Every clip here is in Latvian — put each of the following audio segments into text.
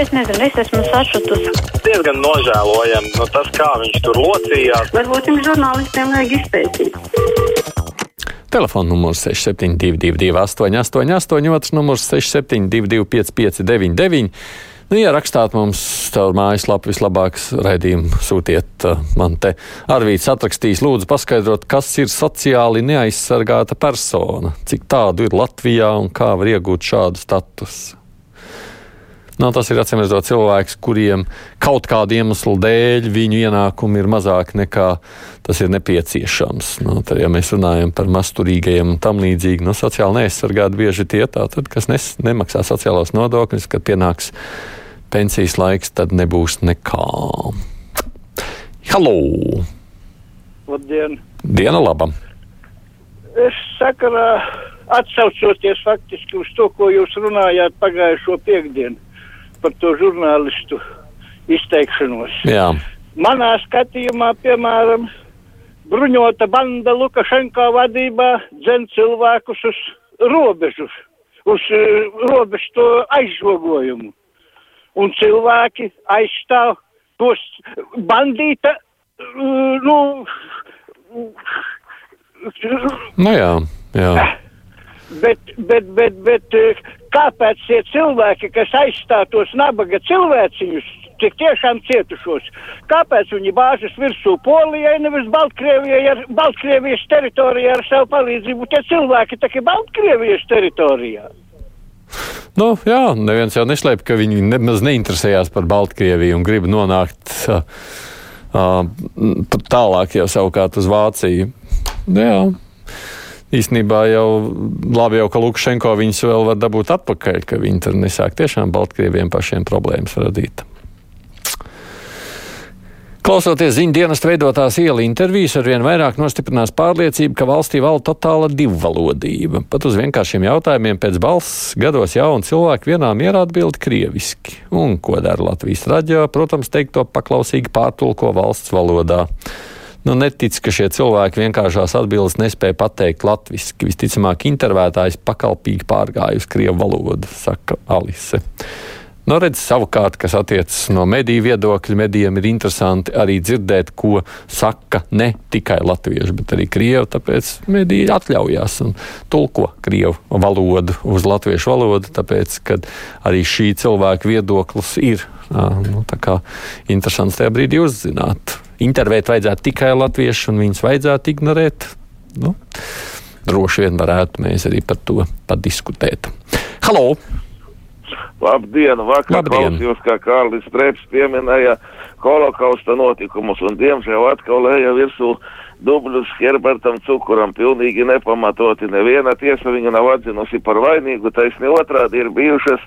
Es nezinu, es esmu sašutusi. Diezgan nožēlojami nu, tas, kā viņš tur locījās. Varbūt jums žurnālistiem vajag izpētīt. Telefona numurs 6722, 888, otrs numurs 672, 559, Nu, ja rakstāt mums caur mājaslapu vislabākais raidījumu, sūtiet uh, man te. Arvīts atrakstīs, lūdzu, paskaidrot, kas ir sociāli neaizsargāta persona, cik tādu ir Latvijā un kā var iegūt šādu statusu. Nu, tas ir atcīmredzot cilvēks, kuriem kaut kādu iemeslu dēļ viņu ienākumi ir mazāki nekā tas ir nepieciešams. Nu, tad, ja mēs runājam par masturīgajiem un tam līdzīgi, nu, sociāli neaizsargāti bieži tie tātad, kas nes, nemaksā sociālos nodokļus, kad pienāks pensijas laiks, tad nebūs nekā. Halo! Labdien! Diena laba! Es sakarā atsaucoties faktiski uz to, ko jūs runājāt pagājušo piekdienu par to žurnālistu izteikšanos. Jā. Manā skatījumā, piemēram, bruņota banda Lukašenko vadībā dzen cilvēkus uz robežu, uz uh, robežu to aizžogojumu. Un cilvēki aizstāv tos bandīta, uh, nu, nu jā, jā. Bet, bet, bet, bet kāpēc tie cilvēki, kas aizstāv tos nabaga cilvēciņus, tik tiešām cietušos, kāpēc viņi bāžas virsū Polijai, nevis Baltkrievijai, ar Baltkrievijas teritorijā ar savu palīdzību? Tie cilvēki tā kā Baltkrievijas teritorijā. Nu, jā, neviens jau neslēp, ka viņi nemaz neinteresējās par Baltkrieviju un grib nonākt uh, tālāk jau savukārt uz Vāciju. Jā īstenībā jau labi, jau, ka Lukašenko viņus vēl var dabūt atpakaļ, ka viņi tur nesāk tiešām Baltkrieviem pašiem problēmas radīt. Klausoties ziņu dienas veidotās iela intervijas, arvien vairāk nostiprinās pārliecība, ka valstī valda totāla divvalodība. Pat uz vienkāršiem jautājumiem pēc balss gados jauni cilvēki vienā mierā atbild krieviski. Un ko dara Latvijas raģio? Protams, teikt to paklausīgi pārtulko valsts valodā. Nu, netic, ka šie cilvēki vienkāršās atbildes nespēja pateikt latviešu. Visticamāk, intervētājs pakalpīgi pārgāja uz krievu valodu, saka Alise. Nu, redz, savukārt, kas attiecas no mediju viedokļa, medijiem ir interesanti arī dzirdēt, ko saka ne tikai latvieši, bet arī krievi. Tāpēc mediji atļaujās un tulko krievu valodu uz latviešu valodu, tāpēc, ka arī šī cilvēka viedoklis ir nu, interesants tajā brīdī uzzināt intervēt vajadzētu tikai latviešu, un viņus vajadzētu ignorēt. Nu, droši vien varētu mēs arī par to padiskutēt. Halo! Labdien! Vakar klausījos, kā Kārlis Streps pieminēja holokausta notikumus, un diemžēl atkal eja virsū dubļus Herbertam Cukuram pilnīgi nepamatoti. Neviena tiesa viņu nav atzinusi par vainīgu, taisni otrādi ir bijušas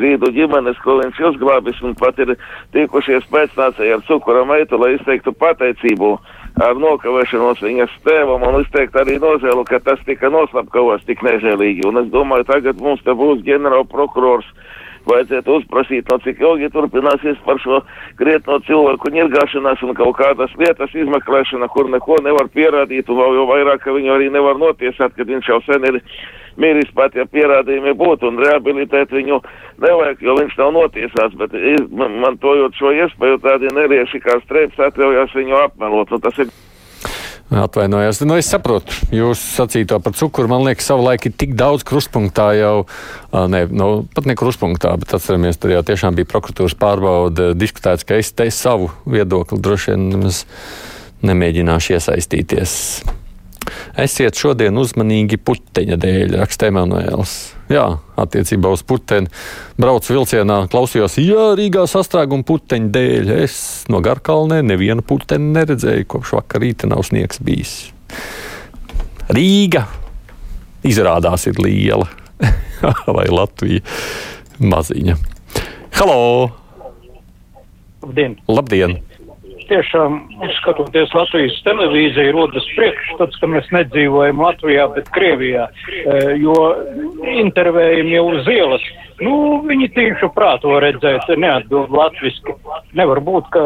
žīdu ģimenes, ko viņš uzglābis un pat ir tikušies pēcnācēji ar Cukura meitu, lai izteiktu pateicību ar nokavēšanos viņas tēvam un izteikt arī nožēlu, ka tas tika noslapkavos tik nežēlīgi. Un es domāju, tagad mums te būs ģenerāla prokurors vajadzētu uzprasīt, no cik ilgi turpināsies par šo krietno cilvēku ņirgāšanās un kaut kādas lietas izmeklēšana, kur neko nevar pierādīt, un vēl jau vairāk, ka viņu arī nevar notiesāt, kad viņš jau sen ir miris pat, ja pierādījumi būtu, un rehabilitēt viņu nevajag, jo viņš nav notiesāts, bet man, man tojot šo iespēju tādi nerieši kā streips atļaujās viņu apmelot, un tas ir Atvainojos. Nu, es saprotu, jūs sacīto par cukuru. Man liekas, savulaik ir tik daudz krustpunktā jau, ne, nu, pat ne krustpunktā, bet atceramies, tur jau tiešām bija prokuratūras pārbauda diskutēts, ka es te savu viedokli droši vien nemēģināšu iesaistīties. Esiet šodien uzmanīgi puteņa dēļ, raksta Emanuēls. Jā, attiecībā uz puteni. Braucu vilcienā, klausījos, jā, Rīgā sastrēguma puteņa dēļ. Es no Garkalnē nevienu puteni neredzēju, kopš vakar rīta nav sniegs bijis. Rīga izrādās ir liela, vai Latvija maziņa. Halo! Labdien! Labdien tiešām, skatoties Latvijas televīziju, rodas priekšstats, ka mēs nedzīvojam Latvijā, bet Krievijā, e, jo intervējumi jau uz ielas. Nu, viņi tīšu prāto redzēt, neatbild latviski. Nevar būt, ka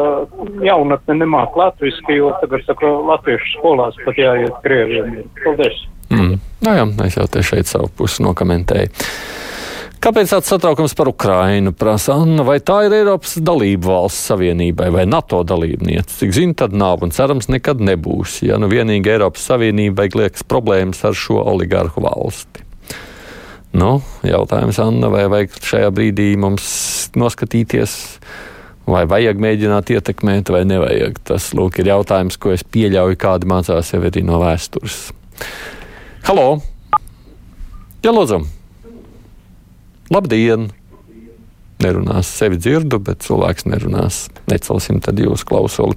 jaunatne nemāk latviski, jo tagad, saka, latviešu skolās pat jāiet Krievijam. Paldies! Mm. Nu jā, es jau te šeit savu pusi nokomentēju. Kāpēc tāds satraukums par Ukrainu prasa Anna? Vai tā ir Eiropas dalība valsts savienībai vai NATO dalībniece? Cik zinu, tad nav un cerams nekad nebūs. Ja nu vienīgi Eiropas Savienībai liekas problēmas ar šo oligarhu valsti. Nu, jautājums, Anna, vai vajag šajā brīdī mums noskatīties, vai vajag mēģināt ietekmēt, vai nevajag? Tas, lūk, ir jautājums, ko es pieļauju, kādi mācās jau arī no vēstures. Halo! Jā, lūdzu! Labdien! Nerunās sevi dzirdu, bet cilvēks nerunās. Necelsim tad jūsu klausuli.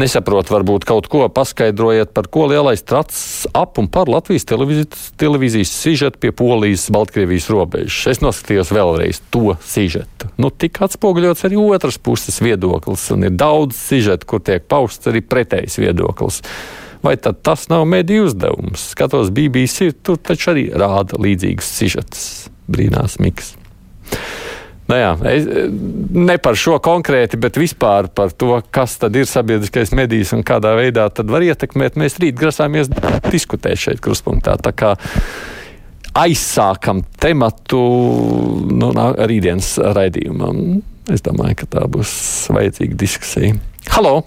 Nesaprot, varbūt kaut ko paskaidrojiet, par ko lielais trats ap un par Latvijas televīzijas, televīzijas sižetu pie Polijas, Baltkrievijas robežas. Es noskatījos vēlreiz to sižetu. Nu, tik atspoguļots arī otras puses viedoklis, un ir daudz sižetu, kur tiek pausts arī pretējs viedoklis. Vai tad tas nav mediju uzdevums? Skatos, BBC tur taču arī rāda līdzīgus sižetus brīnās Miks. Nu jā, es, ne par šo konkrēti, bet vispār par to, kas tad ir sabiedriskais medijs un kādā veidā tad var ietekmēt. Mēs rīt grasāmies diskutēt šeit kruspunktā. Tā kā aizsākam tematu nu, rītdienas raidījumam. Es domāju, ka tā būs vajadzīga diskusija. Halo!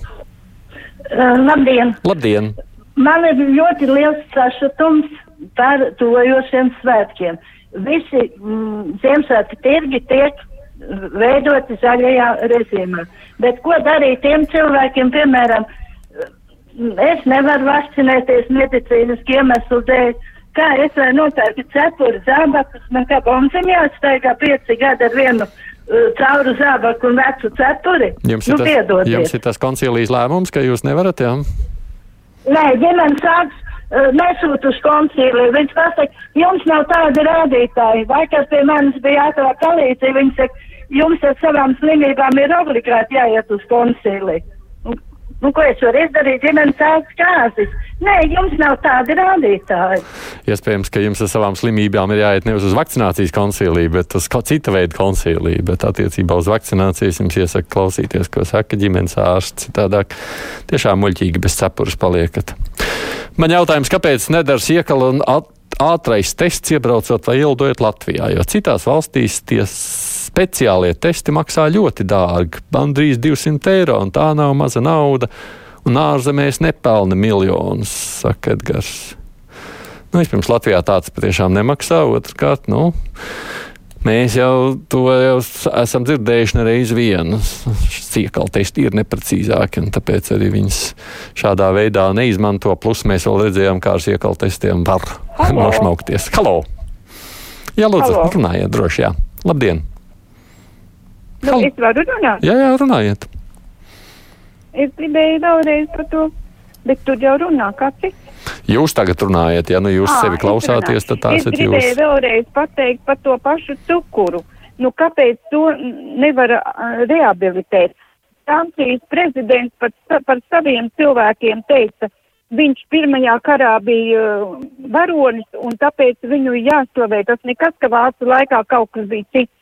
Labdien! Labdien! Man ir ļoti liels sašutums par tuvojošiem svētkiem. Visi mm, Ziemassvētku tirgi tiek veidoti zaļajā režīmā. Bet ko darīt tiem cilvēkiem, piemēram, es nevaru vakcinēties medicīnas iemeslu dēļ, kā es varu nopērkt cepuri zābakus, man kā bomziņā jāstaigā pieci gadi ar vienu uh, cauru zābaku un vecu cepuri. Jums ir, nu, tas, jums ir tas koncilijas lēmums, ka jūs nevarat, jā? Nē, ģimenes sāks uh, nesūt uz koncīliju. Viņš pasaka, jums nav tādi rādītāji. Vai kas pie manis bija ātrā palīdzība, viņš saka, jums ar savām slimībām ir obligāti jāiet uz koncīliju. Nu, ko es varu izdarīt, ģimenes sāks kāzis? Nē, jums nav tādi rādītāji. Iespējams, ka jums ar savām slimībām ir jāiet nevis uz vakcinācijas koncīliju, bet uz cita veida koncīliju. Bet attiecībā uz vakcinācijas jums iesaka klausīties, ko saka ģimenes ārsts. Citādāk tiešām muļķīgi bez cepures paliekat. Man jautājums, kāpēc nedara iekala un ātrais tests iebraucot vai ielidojot Latvijā, jo citās valstīs tie speciālie testi maksā ļoti dārgi, gandrīz 200 eiro, un tā nav maza nauda, un ārzemēs nepelna miljonus, saka Edgars. Nu, vispirms Latvijā tāds patiešām nemaksā, otrkārt, nu, Mēs jau to jau esam dzirdējuši nereiz. Sīkāli testi ir neprecīzāki, un tāpēc arī viņas šādā veidā neizmanto. Plus mēs vēl redzējām, kā ar sīkāli testiem var Halo. nošmaukties. Halo! Jā, lūdzu, Halo. runājiet droši, jā. Labdien! Nu, es varu runāt? Jā, jā, runājiet. Es gribēju vēlreiz par to, bet tu jau runā, kāds ir? Jūs tagad runājat, ja nu jūs à, sevi klausāties, tad tās ir jūs. Es gribēju vēlreiz pateikt par to pašu cukuru. Nu, kāpēc to nevar uh, rehabilitēt? Francijas prezidents par, par saviem cilvēkiem teica, viņš pirmajā karā bija uh, varonis un tāpēc viņu jāslavē. Tas nekas, ka vācu laikā kaut kas bija cits.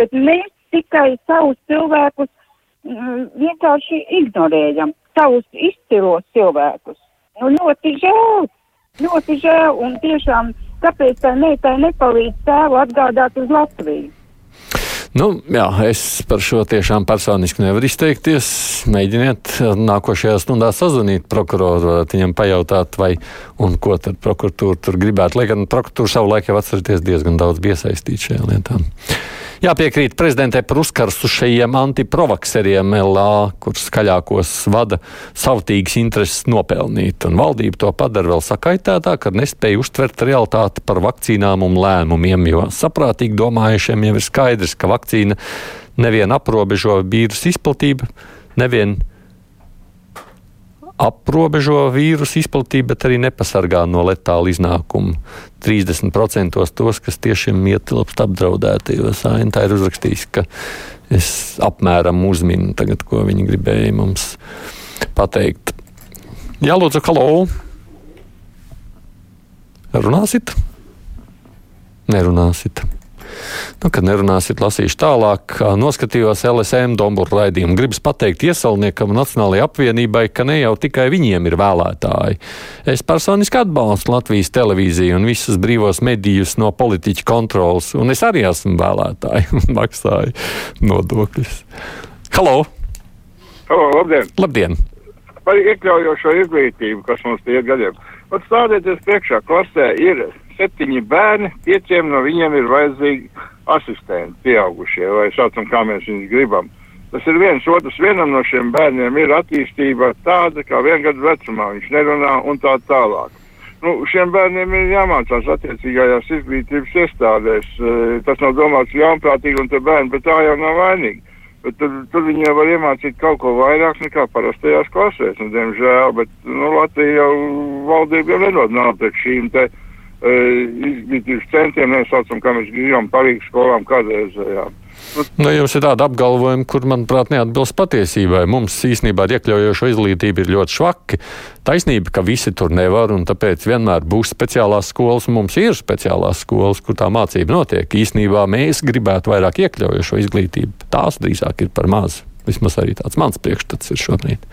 Bet mēs tikai savus cilvēkus uh, vienkārši ignorējam, savus izcilos cilvēkus. Nu, ļoti žēl, ļoti žēl, un tiešām, kāpēc tā meitai nepalīdz tēvu atgādāt uz Latviju? Nu, jā, es par šo tiešām personiski nevaru izteikties. Mēģiniet nākošajā stundā sazvanīt prokuroru, viņam pajautāt, vai un ko tad prokuratūra tur gribētu. Lai gan prokuratūra savulaik jau atcerieties diezgan daudz iesaistīt šajā lietā. Jāpiekrīt prezidentē par uzkarsušajiem antiprovakseriem LA, kurus skaļākos vada savtīgas intereses nopelnīt, un valdība to padara vēl sakaitētāk, ar nespēju uztvert realitāti par vakcīnām un lēmumiem, jo saprātīgi domājušiem jau ir skaidrs, ka vakcīna nevien aprobežo vīrusu izplatību, nevien aprobežo vīrusu izplatību, bet arī nepasargā no letāla iznākuma. 30% tos, kas tiešām ietilpst apdraudētajos, tā ir uzrakstījis, ka es apmēram uzminu tagad, ko viņi gribēja mums pateikt. Jā, lūdzu, halo! Runāsit? Nerunāsit. Nu, kad nerunāsiet, lasīšu tālāk. Noskatījos LSM Domburu raidījumu. Gribas pateikt iesaulniekam un Nacionālajai apvienībai, ka ne jau tikai viņiem ir vēlētāji. Es personiski atbalstu Latvijas televīziju un visus brīvos medijus no politiķu kontrolas, un es arī esmu vēlētāji un maksāju nodokļus. Halo! Halo, labdien! Labdien! Par iekļaujošo izglītību, kas mums tie gadiem. Pat stādieties priekšā, klasē ir septiņi bērni, pieciem no viņiem ir vajadzīgi asistenti, pieaugušie, vai saucam, kā mēs viņus gribam. Tas ir viens otrs, vienam no šiem bērniem ir attīstība tāda, kā viengadu vecumā viņš nerunā un tā tālāk. Nu, šiem bērniem ir jāmācās attiecīgajās izglītības iestādēs. Tas nav domāts ļaunprātīgi, un te bērni, bet tā jau nav vainīgi. Bet tur, tur viņi jau var iemācīt kaut ko vairāk nekā parastajās klasēs, un, diemžēl, bet nu, Latvija jau valdība jau nedod naudu pēc šīm te izglītības centriem, nesaucam, kā mēs gribam parīgas skolām kādreizējām. Nu, nu, jums ir tāda apgalvojuma, kur, manuprāt, neatbilst patiesībai. Mums īstenībā ar iekļaujošo izglītību ir ļoti švaki. Taisnība, ka visi tur nevar, un tāpēc vienmēr būs speciālās skolas. Mums ir speciālās skolas, kur tā mācība notiek. Īsnībā mēs gribētu vairāk iekļaujošo izglītību. Tās drīzāk ir par maz. Vismaz arī tāds mans priekšstats ir šobrīd.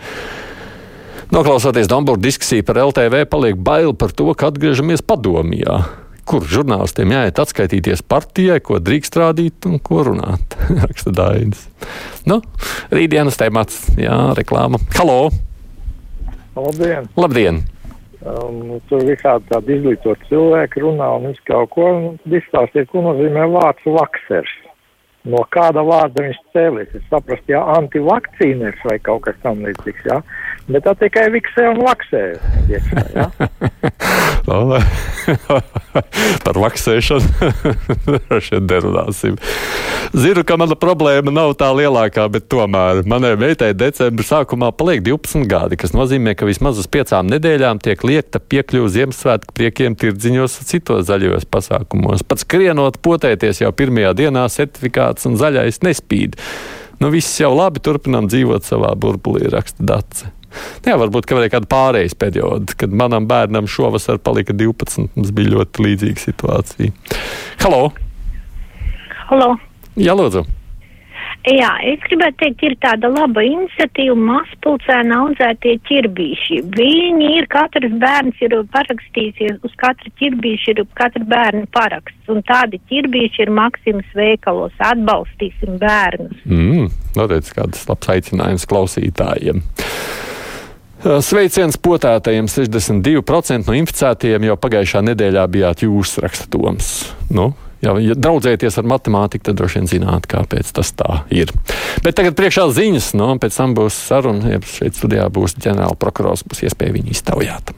Noklausoties Dombūra diskusiju par LTV, paliek bail par to, ka atgriežamies padomijā. Kur žurnālistiem jāiet atskaitīties partijai, ko drīkst rādīt un ko runāt? Raksta Dainis. Nu, rītdienas temats, jā, reklāma. Halo! Labdien! Labdien! Um, tur visādi tādi izglītoti cilvēki runā un visu kaut ko. Izstāstiet, ko nozīmē vārds vaksers. No kāda vārda viņš cēlies? Es saprastu, jā, antivakcīners vai kaut kas tam līdzīgs, jā. Bet tā tikai viksē un laksē. Iekšā, jā. Par vaksēšanu šeit nerunāsim. Zinu, ka mana problēma nav tā lielākā, bet tomēr manai meitai decembra sākumā paliek 12 gadi, kas nozīmē, ka vismaz uz piecām nedēļām tiek liekta piekļuva Ziemassvētku priekiem tirdziņos un citos zaļajos pasākumos. Pat skrienot, potēties jau pirmajā dienā certifikāts un zaļais nespīd. Nu, viss jau labi, turpinām dzīvot savā burbulī, raksta Dace. Jā, varbūt ka vajag kādu pārejas periodu, kad manam bērnam šovasar palika 12. Mums bija ļoti līdzīga situācija. Halo! Halo! Jā, lūdzu! Jā, es gribētu teikt, ir tāda laba iniciatīva mazpulcēna audzētie ķirbīši. Viņi ir, katrs bērns ir parakstījusies, uz katra ķirbīša ir katra bērna paraksts, un tādi ķirbīši ir Maksimas veikalos. Atbalstīsim bērnus. Mm, noteikti kāds labs aicinājums klausītājiem. Sveiciens potētajiem 62% no inficētajiem jau pagājušā nedēļā bijāt jūs, raksta Toms. Nu, Ja, ja draudzēties ar matemātiku, tad droši vien zināt, kāpēc tas tā ir. Bet tagad priekšā ziņas, no nu, pēc tam būs saruna. Ja šeit studijā būs ģenerāla prokurors, būs iespēja viņu iztaujāt.